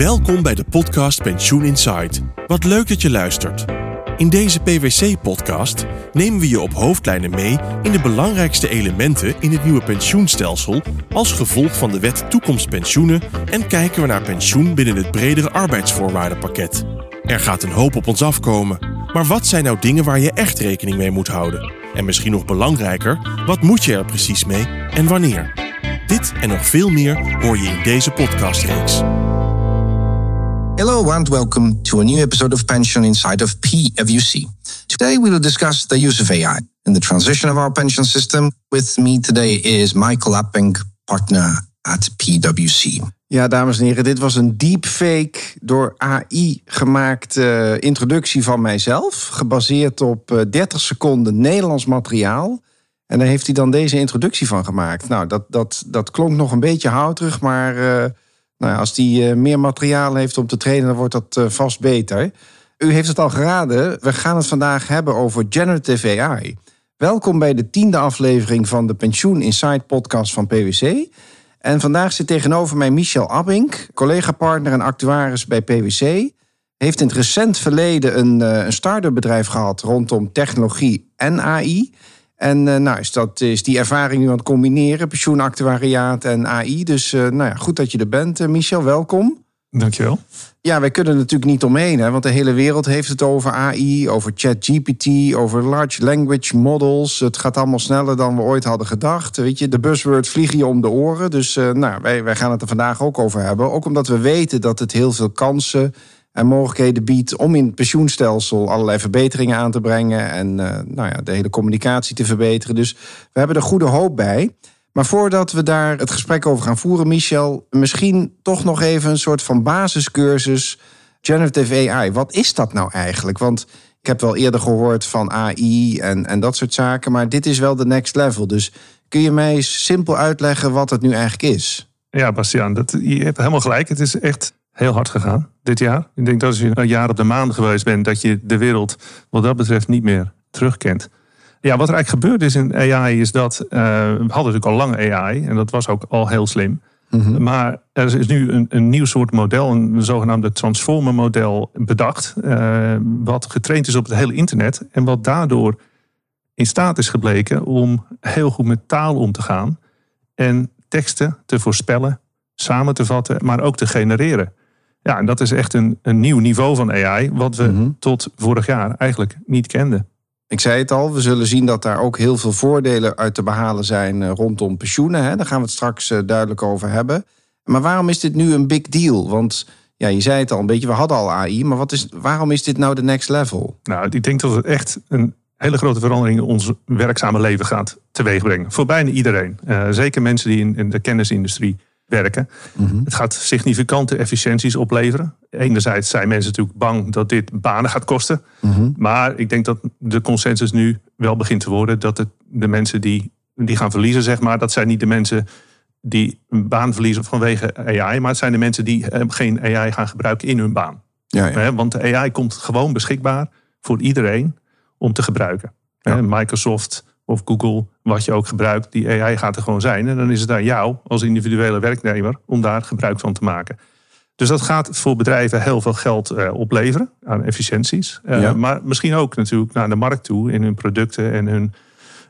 Welkom bij de podcast Pensioen Insight. Wat leuk dat je luistert. In deze PwC-podcast nemen we je op hoofdlijnen mee in de belangrijkste elementen in het nieuwe pensioenstelsel als gevolg van de wet toekomstpensioenen en kijken we naar pensioen binnen het bredere arbeidsvoorwaardenpakket. Er gaat een hoop op ons afkomen, maar wat zijn nou dingen waar je echt rekening mee moet houden? En misschien nog belangrijker, wat moet je er precies mee en wanneer? Dit en nog veel meer hoor je in deze podcastreeks. Hello and welcome to a new episode of Pension Inside of PwC. Today we will discuss the use of AI in the transition of our pension system. With me today is Michael Apping, partner at PwC. Ja, dames en heren, dit was een deepfake door AI gemaakte introductie van mijzelf. Gebaseerd op 30 seconden Nederlands materiaal. En daar heeft hij dan deze introductie van gemaakt. Nou, dat, dat, dat klonk nog een beetje houterig, maar uh, nou als hij uh, meer materiaal heeft om te trainen, dan wordt dat uh, vast beter. U heeft het al geraden, we gaan het vandaag hebben over generative AI. Welkom bij de tiende aflevering van de Pensioen Insight podcast van PwC. En vandaag zit tegenover mij Michel Abink, collega-partner en actuaris bij PwC. Heeft in het recent verleden een, een start-up bedrijf gehad rondom technologie en AI. En uh, nou, is, dat, is die ervaring nu aan het combineren, pensioenactuariaat en AI. Dus uh, nou ja, goed dat je er bent, uh, Michel. Welkom. Dankjewel. Ja, wij kunnen natuurlijk niet omheen, hè, want de hele wereld heeft het over AI, over ChatGPT, over large language models. Het gaat allemaal sneller dan we ooit hadden gedacht. Weet je, de buzzwords vliegen je om de oren. Dus nou, wij, wij gaan het er vandaag ook over hebben. Ook omdat we weten dat het heel veel kansen en mogelijkheden biedt om in het pensioenstelsel allerlei verbeteringen aan te brengen en uh, nou ja, de hele communicatie te verbeteren. Dus we hebben er goede hoop bij. Maar voordat we daar het gesprek over gaan voeren, Michel, misschien toch nog even een soort van basiscursus generative AI. Wat is dat nou eigenlijk? Want ik heb wel eerder gehoord van AI en, en dat soort zaken, maar dit is wel de next level. Dus kun je mij simpel uitleggen wat het nu eigenlijk is? Ja, Bastiaan, dat, je hebt helemaal gelijk. Het is echt heel hard gegaan dit jaar. Ik denk dat als je een jaar op de maan geweest bent, dat je de wereld wat dat betreft niet meer terugkent. Ja, wat er eigenlijk gebeurd is in AI is dat uh, we hadden natuurlijk al lang AI en dat was ook al heel slim. Mm-hmm. Maar er is nu een, een nieuw soort model, een zogenaamde transformer model bedacht, uh, wat getraind is op het hele internet en wat daardoor in staat is gebleken om heel goed met taal om te gaan en teksten te voorspellen, samen te vatten, maar ook te genereren. Ja, en dat is echt een, een nieuw niveau van AI, wat we mm-hmm. tot vorig jaar eigenlijk niet kenden. Ik zei het al, we zullen zien dat daar ook heel veel voordelen uit te behalen zijn rondom pensioenen. Hè? Daar gaan we het straks duidelijk over hebben. Maar waarom is dit nu een big deal? Want ja, je zei het al een beetje, we hadden al AI, maar wat is, waarom is dit nou de next level? Nou, ik denk dat het echt een hele grote verandering in ons werkzame leven gaat teweegbrengen. Voor bijna iedereen. Uh, zeker mensen die in, in de kennisindustrie werken. Mm-hmm. Het gaat significante efficiënties opleveren. Enerzijds zijn mensen natuurlijk bang dat dit banen gaat kosten. Mm-hmm. Maar ik denk dat de consensus nu wel begint te worden dat het de mensen die, die gaan verliezen, zeg maar, dat zijn niet de mensen die een baan verliezen vanwege AI, maar het zijn de mensen die geen AI gaan gebruiken in hun baan. Ja, ja. Want de AI komt gewoon beschikbaar voor iedereen om te gebruiken. Ja. Microsoft of Google, wat je ook gebruikt, die AI gaat er gewoon zijn. En dan is het aan jou als individuele werknemer om daar gebruik van te maken. Dus dat gaat voor bedrijven heel veel geld uh, opleveren aan efficiënties. Uh, ja. Maar misschien ook natuurlijk naar de markt toe in hun producten en hun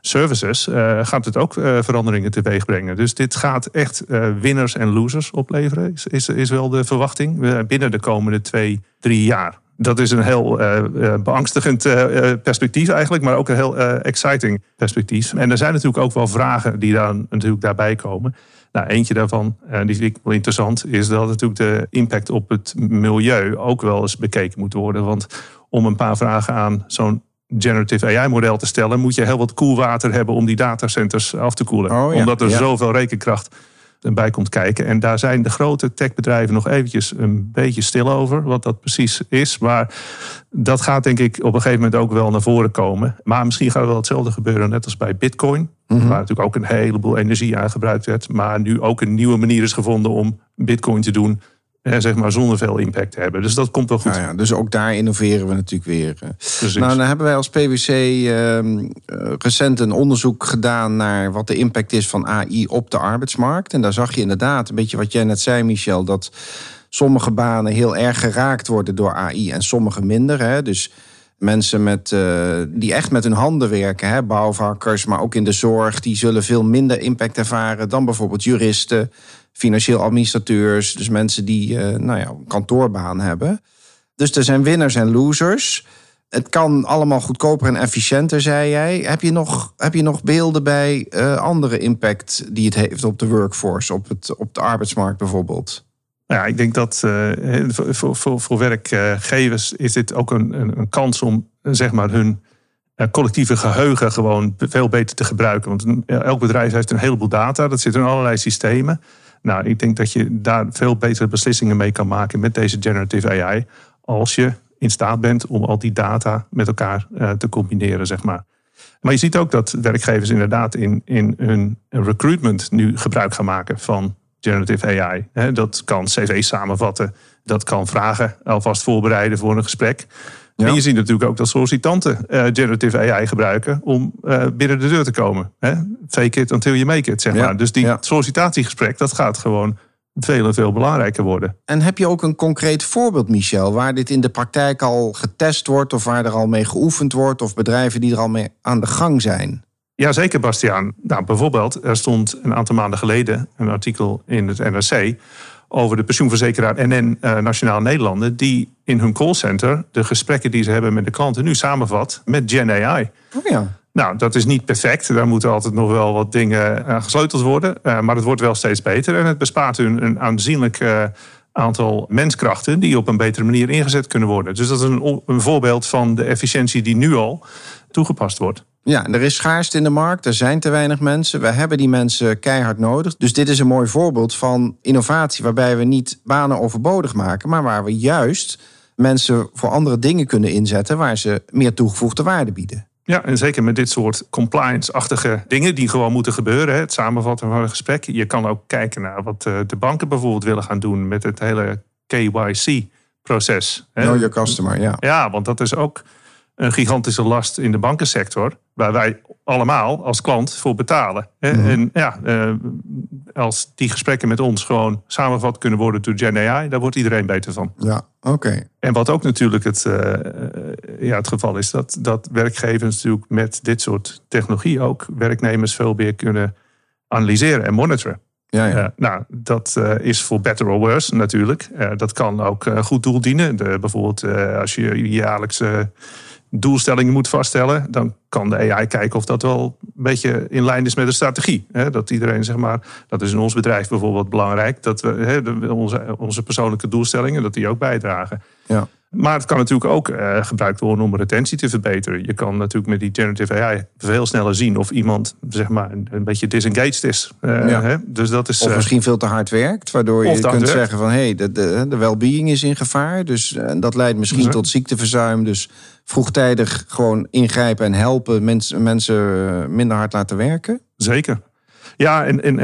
services uh, gaat het ook veranderingen teweeg brengen. Dus dit gaat echt winners en losers opleveren, is, is, is wel de verwachting binnen de komende twee, drie jaar dat is een heel uh, beangstigend uh, perspectief eigenlijk, maar ook een heel exciting perspectief. En er zijn natuurlijk ook wel vragen die dan natuurlijk daarbij komen. Nou, eentje daarvan, en die vind ik wel interessant, is dat natuurlijk de impact op het milieu ook wel eens bekeken moet worden. Want om een paar vragen aan zo'n generative AI-model te stellen, moet je heel wat koelwater hebben om die datacenters af te koelen. Oh, ja. Omdat er ja. zoveel rekenkracht bij komt kijken. En daar zijn de grote techbedrijven nog eventjes een beetje stil over, wat dat precies is. Maar dat gaat denk ik op een gegeven moment ook wel naar voren komen. Maar misschien gaat er wel hetzelfde gebeuren, net als bij Bitcoin. Mm-hmm. Waar natuurlijk ook een heleboel energie aan gebruikt werd. Maar nu ook een nieuwe manier is gevonden om Bitcoin te doen zeg maar zonder veel impact te hebben. Dus dat komt wel goed. Nou ja, dus ook daar innoveren we natuurlijk weer. Precies. Nou, dan hebben wij als PwC uh, recent een onderzoek gedaan naar wat de impact is van AI op de arbeidsmarkt. En daar zag je inderdaad, een beetje wat jij net zei, Michel, dat sommige banen heel erg geraakt worden door AI en sommige minder. Hè. Dus mensen met, uh, die echt met hun handen werken, hè, bouwvakkers, maar ook in de zorg, die zullen veel minder impact ervaren dan bijvoorbeeld juristen, financieel administrateurs, dus mensen die uh, nou ja, een kantoorbaan hebben. Dus er zijn winners en losers. Het kan allemaal goedkoper en efficiënter, zei jij. Heb je nog, heb je nog beelden bij uh, andere impact die het heeft op de workforce, op, het, op de arbeidsmarkt bijvoorbeeld? Ja, ik denk dat uh, voor, voor, voor werkgevers is dit ook een, een, een kans om zeg maar hun collectieve geheugen gewoon veel beter te gebruiken. Want elk bedrijf heeft een heleboel data, dat zit in allerlei systemen. Nou, ik denk dat je daar veel betere beslissingen mee kan maken met deze generative AI. Als je in staat bent om al die data met elkaar uh, te combineren, zeg maar. Maar je ziet ook dat werkgevers inderdaad in, in hun recruitment nu gebruik gaan maken van generative AI. dat kan cv's samenvatten, dat kan vragen alvast voorbereiden voor een gesprek. Ja. En je ziet natuurlijk ook dat sollicitanten uh, generative AI gebruiken om uh, binnen de deur te komen. Hè? Fake it until you make it, zeg maar. Dus die sollicitatiegesprek, dat gaat gewoon veel en veel belangrijker worden. En heb je ook een concreet voorbeeld, Michel, waar dit in de praktijk al getest wordt of waar er al mee geoefend wordt of bedrijven die er al mee aan de gang zijn? Ja, zeker, Bastiaan. Nou, bijvoorbeeld, er stond een aantal maanden geleden een artikel in het NRC over de pensioenverzekeraar NN uh, eh, Nationaal Nederlanden, die in hun callcenter de gesprekken die ze hebben met de klanten nu samenvat met Gen AI. Oh ja. Nou, dat is niet perfect. Daar moeten altijd nog wel wat dingen aan gesleuteld worden. Uh, maar het wordt wel steeds beter. En het bespaart hun een aanzienlijk uh, aantal menskrachten die op een betere manier ingezet kunnen worden. Dus dat is een, een voorbeeld van de efficiëntie die nu al toegepast wordt. Ja, er is schaarste in de markt, er zijn te weinig mensen. We hebben die mensen keihard nodig. Dus dit is een mooi voorbeeld van innovatie waarbij we niet banen overbodig maken, maar waar we juist mensen voor andere dingen kunnen inzetten waar ze meer toegevoegde waarde bieden. Ja, en zeker met dit soort compliance-achtige dingen die gewoon moeten gebeuren. Het samenvatten van een gesprek. Je kan ook kijken naar wat eh, de banken bijvoorbeeld willen gaan doen met het hele KYC-proces. Know your customer, ja. Ja, want dat is ook een gigantische last in de bankensector. Waar wij allemaal als klant voor betalen. Mhm. En ja, eh, als die gesprekken met ons gewoon samenvat kunnen worden door Gen AI, daar wordt iedereen beter van. Ja, oké. En wat ook natuurlijk het, uh, ja, het geval is, dat, dat werkgevers natuurlijk met dit soort technologie ook werknemers veel meer kunnen analyseren en monitoren. Ja, ja. nou, dat is voor better or worse natuurlijk. dat kan ook goed doel dienen. De, bijvoorbeeld als je jaarlijks doelstellingen moet vaststellen, dan kan de AI kijken of dat wel een beetje in lijn is met de strategie. Dat iedereen, zeg maar, dat is in ons bedrijf bijvoorbeeld belangrijk, dat we onze, onze persoonlijke doelstellingen, dat die ook bijdragen. Ja. Maar het kan natuurlijk ook uh, gebruikt worden om retentie te verbeteren. Je kan natuurlijk met die generative AI veel sneller zien of iemand zeg maar, een, een beetje disengaged is. Uh, ja. hè? Dus dat is of misschien veel te hard werkt, waardoor je kunt zeggen van hé, hey, de, de, de well-being is in gevaar. Dus dat leidt misschien tot ziekteverzuim. Dus vroegtijdig gewoon ingrijpen en helpen mensen, mensen minder hard laten werken. Zeker. Ja, en, en,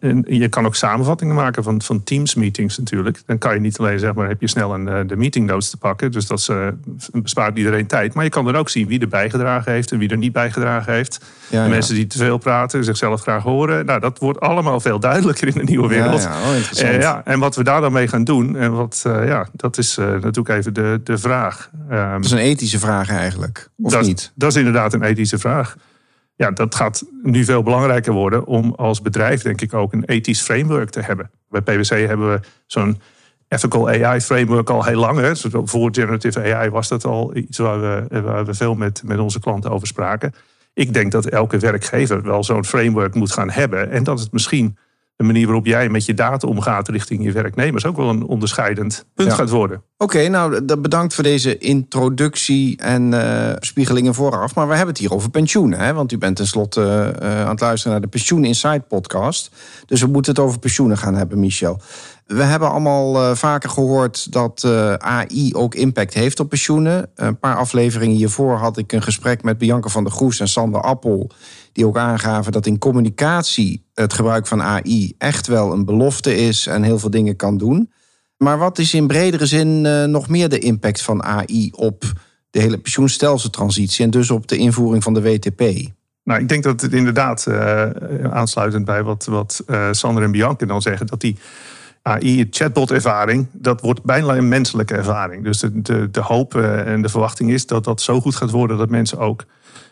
en, je kan ook samenvattingen maken van, van Teams meetings natuurlijk. Dan kan je niet alleen zeg maar, heb je snel een, eh, de meeting notes te pakken. Dus dat uh, bespaart iedereen tijd. Maar je kan er ook zien wie er bijgedragen heeft en wie er niet bijgedragen heeft. Ja, de mensen die te veel praten, zichzelf graag horen. Nou, dat wordt allemaal veel duidelijker in de nieuwe wereld. Ja, oh, interessant. Uh, ja, en wat we daar dan mee gaan doen, en wat, ja, dat is natuurlijk even de, de vraag. Um, dat is een ethische vraag eigenlijk, of dat, niet? Dat is inderdaad een ethische vraag ja, dat gaat nu veel belangrijker worden om als bedrijf, denk ik, ook een ethisch framework te hebben. Bij PwC hebben we zo'n ethical AI framework al heel lang. Hè. Voor generative AI was dat al iets waar we, waar we veel met, met onze klanten over spraken. Ik denk dat elke werkgever wel zo'n framework moet gaan hebben. En dat het misschien de manier waarop jij met je data omgaat richting je werknemers ook wel een onderscheidend punt gaat worden. Oké, nou bedankt voor deze introductie en uh, spiegelingen vooraf. Maar we hebben het hier over pensioenen, hè? want u bent tenslotte uh, aan het luisteren naar de Pensioen Insight podcast. Dus we moeten het over pensioenen gaan hebben, Michel. We hebben allemaal uh, vaker gehoord dat uh, AI ook impact heeft op pensioenen. Een paar afleveringen hiervoor had ik een gesprek met Bianca van der Goes en Sander Appel. Die ook aangaven dat in communicatie het gebruik van AI echt wel een belofte is en heel veel dingen kan doen. Maar wat is in bredere zin uh, nog meer de impact van AI op de hele pensioenstelseltransitie en dus op de invoering van de WTP? Nou, ik denk dat het inderdaad aansluitend bij wat, wat Sander en Bianca dan zeggen, dat die AI, chatbot-ervaring, dat wordt bijna een menselijke ervaring. Dus de, de, de hoop eh, en de verwachting is dat dat zo goed gaat worden dat mensen ook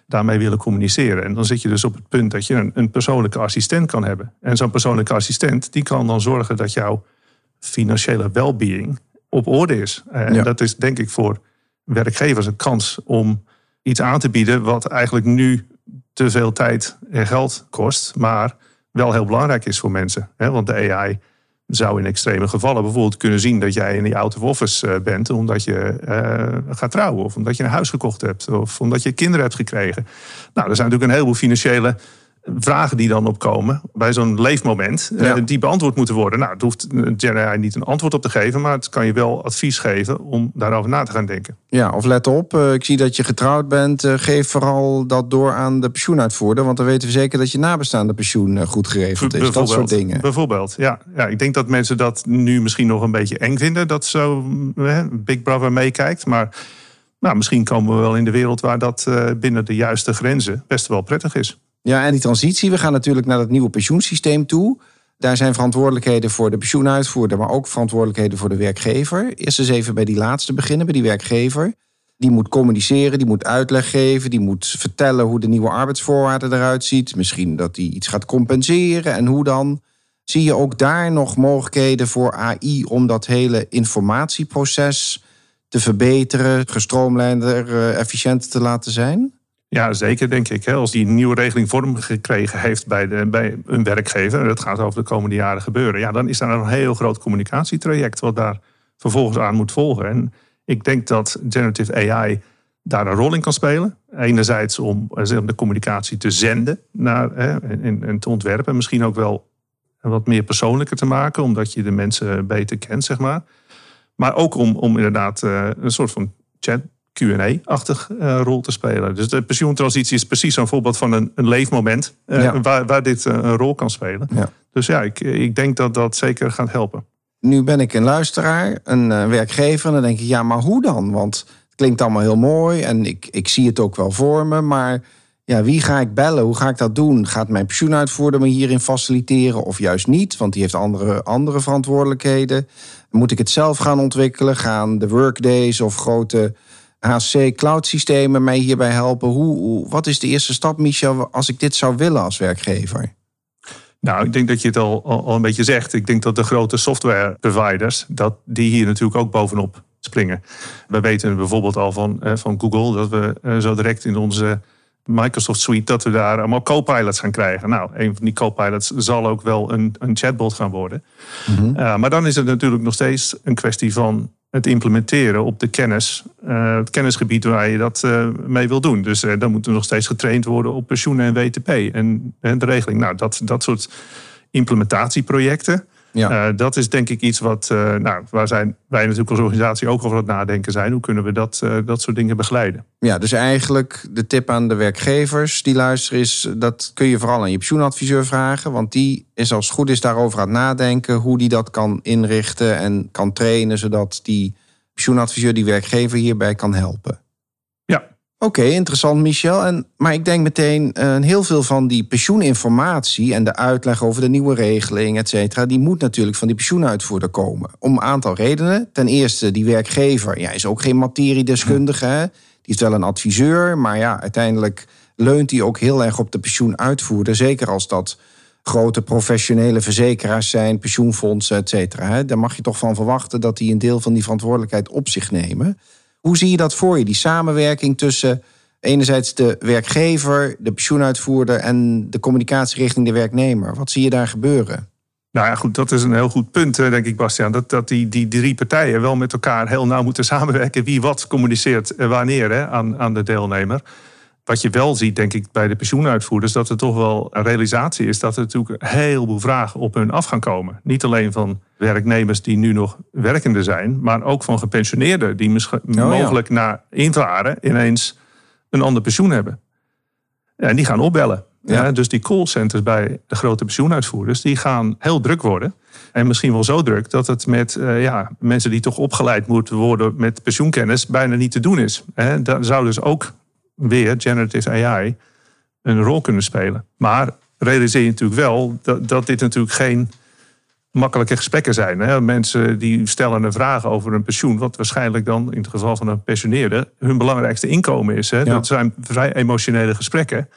daarmee willen communiceren. En dan zit je dus op het punt dat je een, een persoonlijke assistent kan hebben. En zo'n persoonlijke assistent die kan dan zorgen dat jouw financiële well-being op orde is. En dat is denk ik voor werkgevers een kans om iets aan te bieden wat eigenlijk nu te veel tijd en geld kost, maar wel heel belangrijk is voor mensen. Want de AI zou in extreme gevallen bijvoorbeeld kunnen zien dat jij in die out of office eh, bent omdat je uh, gaat trouwen of omdat je een huis gekocht hebt of omdat je kinderen hebt gekregen. Nou, er zijn natuurlijk een heleboel financiële vragen die dan opkomen bij zo'n leefmoment, eh, die beantwoord moeten worden. Nou, het hoeft GenAI niet een antwoord op te geven, maar het kan je wel advies geven om daarover na te gaan denken. Ja, of let op, eh, ik zie dat je getrouwd bent, eh, geef vooral dat door aan de pensioenuitvoerder, want dan weten we zeker dat je nabestaande pensioen goed geregeld is. Dat soort dingen. Bijvoorbeeld, ja. ja. Ik denk dat mensen dat nu misschien nog een beetje eng vinden, dat zo Big Brother meekijkt, maar nou, misschien komen we wel in de wereld waar dat binnen de juiste grenzen best wel prettig is. Ja, en die transitie, we gaan natuurlijk naar het nieuwe pensioensysteem toe. Daar zijn verantwoordelijkheden voor de pensioenuitvoerder, maar ook verantwoordelijkheden voor de werkgever. Eerst eens even bij die laatste beginnen, bij die werkgever. Die moet communiceren, die moet uitleg geven, die moet vertellen hoe de nieuwe arbeidsvoorwaarden eruit ziet. Misschien dat die iets gaat compenseren en hoe dan. Zie je ook daar nog mogelijkheden voor AI om dat hele informatieproces te verbeteren, gestroomlijnder, eh, efficiënter te laten zijn? Ja, zeker denk ik. Als die nieuwe regeling vorm gekregen heeft bij, de, bij een werkgever, en dat gaat over de komende jaren gebeuren, ja, dan is daar een heel groot communicatietraject wat daar vervolgens aan moet volgen. En ik denk dat generative AI daar een rol in kan spelen. Enerzijds om de communicatie te zenden naar, en, en te ontwerpen, misschien ook wel wat meer persoonlijker te maken, omdat je de mensen beter kent, zeg maar. Maar ook om, om inderdaad eh, een soort van chat Q&A-achtig uh, rol te spelen. Dus de pensioentransitie is precies zo'n voorbeeld van een, een leefmoment uh, waar, waar dit uh, een rol kan spelen. Ja. Dus ja, ik, ik denk dat dat zeker gaat helpen. Nu ben ik een luisteraar, een werkgever. En dan denk ik, ja, maar hoe dan? Want het klinkt allemaal heel mooi en ik, ik zie het ook wel voor me. Maar ja, wie ga ik bellen? Hoe ga ik dat doen? Gaat mijn pensioenuitvoerder me hierin faciliteren of juist niet? Want die heeft andere, andere verantwoordelijkheden. Moet ik het zelf gaan ontwikkelen? Gaan de workdays of grote HC cloud systemen mij hierbij helpen? Hoe, wat is de eerste stap, Michel, als ik dit zou willen als werkgever? Nou, ik denk dat je het al, al, een beetje zegt. Ik denk dat de grote software providers, dat die hier natuurlijk ook bovenop springen. We weten bijvoorbeeld al van, eh, van Google dat we eh, zo direct in onze Microsoft Suite, dat we daar allemaal co-pilots gaan krijgen. Nou, een van die co-pilots zal ook wel een, een chatbot gaan worden. Mhm. Eh, maar dan is het natuurlijk nog steeds een kwestie van het implementeren op de kennis, uh, het kennisgebied waar je dat uh, mee wil doen. Dus uh, dan moet er nog steeds getraind worden op pensioenen en WTP en, en de regeling. Nou, dat, dat soort implementatieprojecten. Ja. dat is denk ik iets wat, nou, waar zijn wij natuurlijk als organisatie ook over het nadenken zijn. Hoe kunnen we dat, dat soort dingen begeleiden? Ja, dus eigenlijk de tip aan de werkgevers die luisteren is... dat kun je vooral aan je pensioenadviseur vragen. Want die is als het goed is daarover aan het nadenken... hoe die dat kan inrichten en kan trainen... zodat die pensioenadviseur, die werkgever hierbij kan helpen. Oké, interessant Michel. En, maar ik denk meteen, uh, heel veel van die pensioeninformatie... en de uitleg over de nieuwe regeling, et cetera... die moet natuurlijk van die pensioenuitvoerder komen. Om een aantal redenen. Ten eerste, die werkgever ja, is ook geen materiedeskundige... Hè? is wel een adviseur, maar ja, uiteindelijk leunt hij ook heel erg op de pensioenuitvoerder. Zeker als dat grote professionele verzekeraars zijn, pensioenfondsen, et cetera. Daar mag je toch van verwachten dat die een deel van die verantwoordelijkheid op zich nemen. Hoe zie je dat voor je, die samenwerking tussen enerzijds de werkgever, de pensioenuitvoerder en de communicatie richting de werknemer? Wat zie je daar gebeuren? Nou ja, goed, dat is een heel goed punt, denk ik, Bastiaan. Dat, dat die, die drie partijen wel met elkaar heel nauw moeten samenwerken. Wie wat communiceert wanneer hè, aan, aan de deelnemer. Wat je wel ziet, denk ik, bij de pensioenuitvoerders, dat er toch wel een realisatie is dat er natuurlijk een heleboel vragen op hun af gaan komen. Niet alleen van werknemers die nu nog werkende zijn, maar ook van gepensioneerden die misschien oh, mogelijk na invaren ineens een ander pensioen hebben. En die gaan opbellen. Ja. dus die callcenters bij de grote pensioenuitvoerders, die gaan heel druk worden. En misschien wel zo druk dat het met uh, ja, mensen die toch opgeleid moeten worden met pensioenkennis bijna niet te doen is. He, daar zou dus ook weer generative AI een rol kunnen spelen. Maar realiseer je natuurlijk wel dat, dat dit natuurlijk geen makkelijke gesprekken zijn. Hè? Mensen die stellen een vraag over een pensioen, wat waarschijnlijk dan in het geval van een pensioneerde hun belangrijkste inkomen is. Hè? Dat zijn vrij emotionele gesprekken.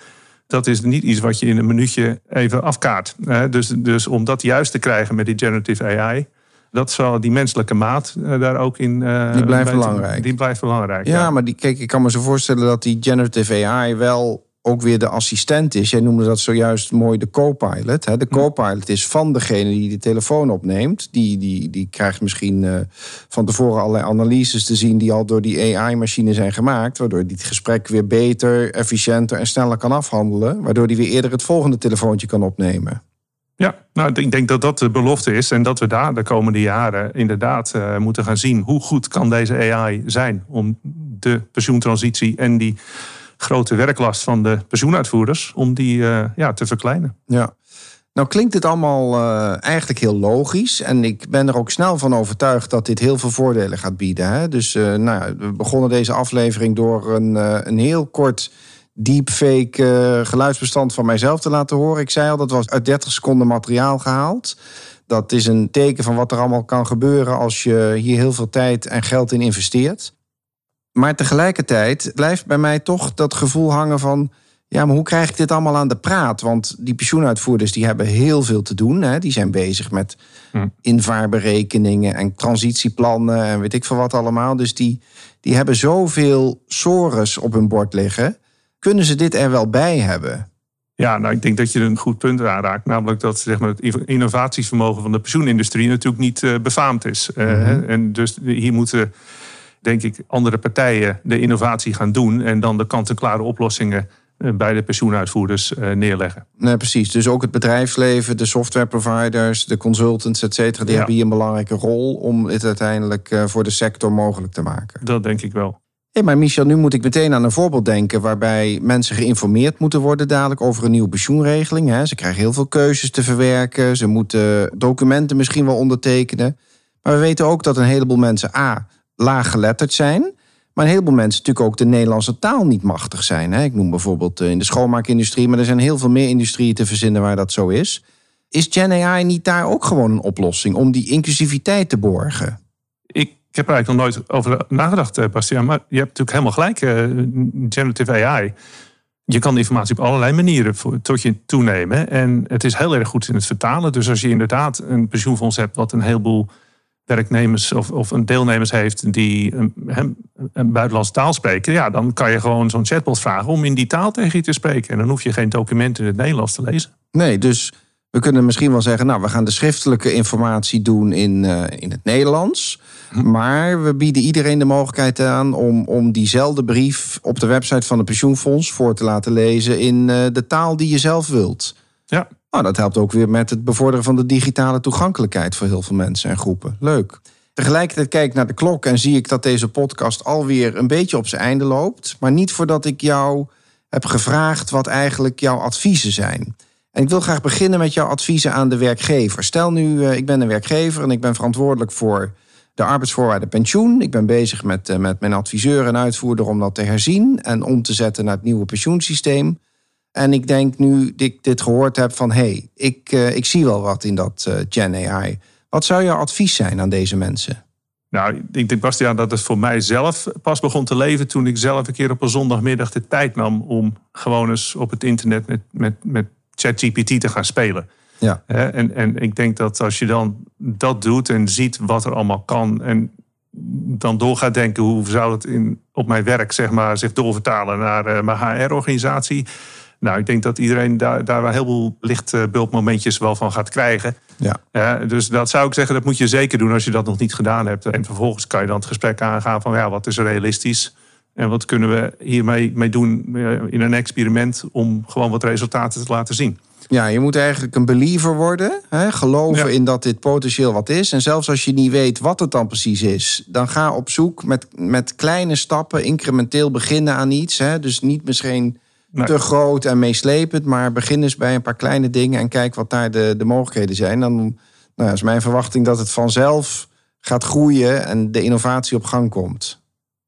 Dat is niet iets wat je in een minuutje even afkaart. Hè? Dus, dus om dat juist te krijgen met die generative AI, dat zal die menselijke maat eh, daar ook in. Uh, die blijft belangrijk. Die blijft belangrijk. Ja, maar die, kijk, ik kan me zo voorstellen dat die generative AI wel ook weer de assistent is. Jij noemde dat zojuist mooi de co-pilot. De co-pilot is van degene die de telefoon opneemt. Die, die, die krijgt misschien uh, van tevoren allerlei analyses te zien... die al door die AI-machine zijn gemaakt. Waardoor hij het gesprek weer beter, efficiënter en sneller kan afhandelen. Waardoor hij weer eerder het volgende telefoontje kan opnemen. Ja, nou, ik denk dat dat de belofte is. En dat we daar de komende jaren inderdaad uh, moeten gaan zien... hoe goed kan deze AI zijn om de pensioentransitie en die grote werklast van de pensioenuitvoerders om die uh, ja, te verkleinen. Ja. Nou klinkt dit allemaal uh, eigenlijk heel logisch. En ik ben er ook snel van overtuigd dat dit heel veel voordelen gaat bieden. Hè? Dus nou, we begonnen deze aflevering door een, een heel kort deepfake geluidsbestand van mijzelf te laten horen. Ik zei al, dat was uit 30 seconden materiaal gehaald. Dat is een teken van wat er allemaal kan gebeuren als je hier heel veel tijd en geld in investeert. Maar tegelijkertijd blijft bij mij toch dat gevoel hangen van... ja, maar hoe krijg ik dit allemaal aan de praat? Want die pensioenuitvoerders die hebben heel veel te doen. Hè? Die zijn bezig met hm. invaarberekeningen en transitieplannen... en weet ik veel wat allemaal. Dus die, die hebben zoveel sores op hun bord liggen. Kunnen ze dit er wel bij hebben? Ja, nou, ik denk dat je een goed punt aanraakt. Namelijk dat zeg maar, het innovatievermogen van de pensioenindustrie natuurlijk niet uh, befaamd is. Uh, En dus hier moeten denk ik, andere partijen de innovatie gaan doen en dan de kant-en-klare oplossingen eh, bij de pensioenuitvoerders eh, neerleggen. Nee, precies. Dus ook het bedrijfsleven, de softwareproviders, de consultants, et cetera, die hebben hier een belangrijke rol om het uiteindelijk eh, voor de sector mogelijk te maken. Dat denk ik wel. Hey, maar Michel, nu moet ik meteen aan een voorbeeld denken waarbij mensen geïnformeerd moeten worden dadelijk over een nieuwe pensioenregeling. Ze krijgen heel veel keuzes te verwerken, ze moeten documenten misschien wel ondertekenen. Maar we weten ook dat een heleboel mensen A laaggeletterd zijn. Maar een heleboel mensen natuurlijk ook de Nederlandse taal niet machtig zijn. Ik noem bijvoorbeeld eh, in de schoonmaakindustrie, maar er zijn heel veel meer industrieën te verzinnen waar dat zo is. Is Gen AI niet daar ook gewoon een oplossing om die inclusiviteit te borgen? Ik heb er eigenlijk nog nooit over nagedacht, eh, Bastiaan. Maar je hebt natuurlijk helemaal gelijk. Uh, generative AI. Je kan informatie op allerlei manieren tot je toenemen. En het is heel erg goed in het vertalen. Dus als je inderdaad een pensioenfonds hebt wat een heleboel werknemers of, of een deelnemers heeft die een, een buitenlandse taal spreken, ja, dan kan je gewoon zo'n chatbot vragen om in die taal tegen je te spreken. En dan hoef je geen documenten in het Nederlands te lezen. Nee, dus we kunnen misschien wel zeggen, nou, we gaan de schriftelijke informatie doen in, uh, in het Nederlands. Hm. Maar we bieden iedereen de mogelijkheid aan om, om diezelfde brief op de website van het pensioenfonds voor te laten lezen in uh, de taal die je zelf wilt. Ja. Nou, dat helpt ook weer met het bevorderen van de digitale toegankelijkheid voor heel veel mensen en groepen. Leuk. Tegelijkertijd kijk ik naar de klok en zie ik dat deze podcast alweer een beetje op zijn einde loopt. Maar niet voordat ik jou heb gevraagd wat eigenlijk jouw adviezen zijn. En ik wil graag beginnen met jouw adviezen aan de werkgever. Stel nu, eh, ik ben een werkgever en ik ben verantwoordelijk voor de arbeidsvoorwaarden pensioen. Ik ben bezig met, eh, met mijn adviseur en uitvoerder om dat te herzien en om te zetten naar het nieuwe pensioensysteem. En ik denk nu ik dit gehoord heb van... hé, hey, ik, uh, ik zie wel wat in dat Gen AI. Wat zou jouw advies zijn aan deze mensen? Nou, ik denk, Bastiaan, dat het voor mij zelf pas begon te leven... toen ik zelf een keer op een zondagmiddag de tijd nam... om gewoon eens op het internet met, met, met ChatGPT te gaan spelen. Ja. En, en ik denk dat als je dan dat doet en ziet wat er allemaal kan... en dan door gaat denken hoe zou het in, op mijn werk zeg maar, zich doorvertalen naar uh, mijn HR-organisatie nou, ik denk dat iedereen daar, daar wel heel veel lichtbulpmomentjes wel van gaat krijgen. Ja. ja. dus dat zou ik zeggen, dat moet je zeker doen als je dat nog niet gedaan hebt. En vervolgens kan je dan het gesprek aangaan van ja, wat is realistisch? En wat kunnen we hiermee mee doen eh, in een experiment om gewoon wat resultaten te laten zien? Ja, je moet eigenlijk een believer worden. Hè? Geloven in dat dit potentieel wat is. En zelfs als je niet weet wat het dan precies is, dan ga op zoek met, met kleine stappen, incrementeel beginnen aan iets. Hè? Dus niet misschien te groot en meeslepend. Maar begin eens bij een paar kleine dingen en kijk wat daar de, de mogelijkheden zijn. Dan nou, is mijn verwachting dat het vanzelf gaat groeien en de innovatie op gang komt.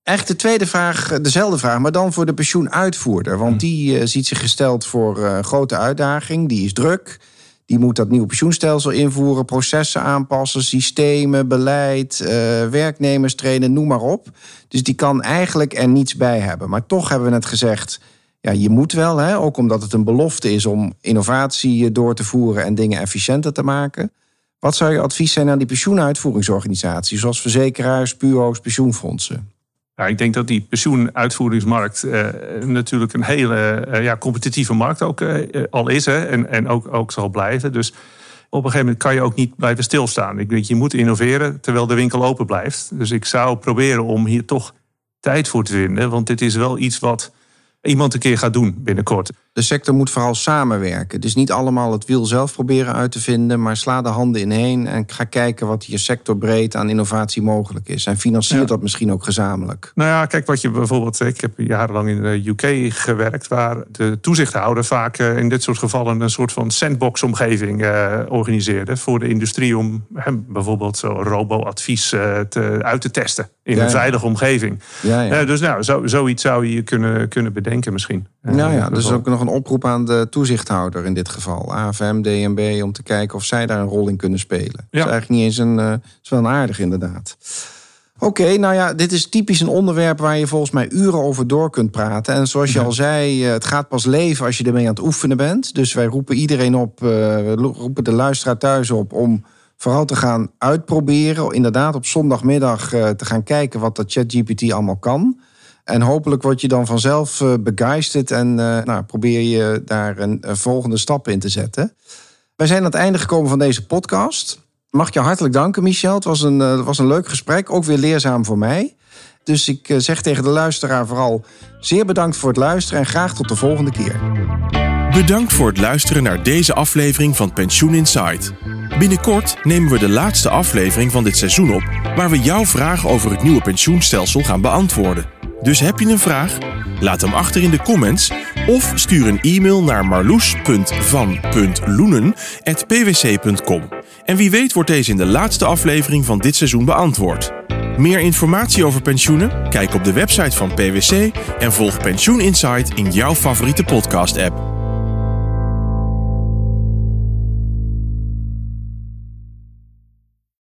Echt de tweede vraag, dezelfde vraag, maar dan voor de pensioenuitvoerder. Want hmm. die uh, ziet zich gesteld voor uh, grote uitdaging. Die is druk. Die moet dat nieuwe pensioenstelsel invoeren, processen aanpassen, systemen, beleid, uh, werknemers trainen, noem maar op. Dus die kan eigenlijk er niets bij hebben. Maar toch hebben we net gezegd, ja, je moet wel, hè, ook omdat het een belofte is om innovatie door te voeren en dingen efficiënter te maken. Wat zou je advies zijn aan die pensioenuitvoeringsorganisaties, zoals verzekeraars, puo's, pensioenfondsen? Ja, ik denk dat die pensioenuitvoeringsmarkt uh, natuurlijk een hele uh, ja, competitieve markt ook uh, al is hè, en, en ook, ook zal blijven. Dus op een gegeven moment kan je ook niet blijven stilstaan. Ik denk, je moet innoveren terwijl de winkel open blijft. Dus ik zou proberen om hier toch tijd voor te vinden. Want dit is wel iets wat iemand een keer gaat doen binnenkort. De sector moet vooral samenwerken. Dus niet allemaal het wiel zelf proberen uit te vinden, maar sla de handen ineen en ga kijken wat hier sectorbreed aan innovatie mogelijk is. En financier dat misschien ook gezamenlijk. Nou ja, kijk wat je bijvoorbeeld. Ik heb jarenlang in de UK gewerkt, waar de toezichthouder vaak eh, in dit soort gevallen een soort van sandbox-omgeving organiseerde voor de industrie om hem bijvoorbeeld zo robo-advies te, uit te testen in een veilige omgeving. Ja, dus nou, zo, zoiets zou je kunnen, kunnen bedenken misschien. Nou ja, dus ook nog een oproep aan de toezichthouder in dit geval. AFM, DNB, om te kijken of zij daar een rol in kunnen spelen. Ja. Dat is eigenlijk niet eens een... Uh, is wel een aardig inderdaad. Oké, nou ja, dit is typisch een onderwerp waar je volgens mij uren over door kunt praten. En zoals je al zei, eh, het gaat pas leven als je ermee aan het oefenen bent. Dus wij roepen iedereen op, uh, we roepen de luisteraar thuis op om vooral te gaan uitproberen. Inderdaad, op zondagmiddag te gaan kijken wat dat ChatGPT allemaal kan. En hopelijk word je dan vanzelf uh, begeisterd en uh, nou, probeer je daar een, volgende stap in te zetten. Wij zijn aan het einde gekomen van deze podcast. Mag ik je hartelijk danken, Michel. Het was een, uh, was een leuk gesprek, ook weer leerzaam voor mij. Dus ik zeg tegen de luisteraar vooral zeer bedankt voor het luisteren en graag tot de volgende keer. Bedankt voor het luisteren naar deze aflevering van Pensioen Insight. Binnenkort nemen we de laatste aflevering van dit seizoen op, waar we jouw vragen over het nieuwe pensioenstelsel gaan beantwoorden. Dus heb je een vraag? Laat hem achter in de comments of stuur een e-mail naar marloes.van.loenen.pwc.com. En wie weet wordt deze in de laatste aflevering van dit seizoen beantwoord. Meer informatie over pensioenen? Kijk op de website van PwC en volg Pensioen Insight in jouw favoriete podcast-app.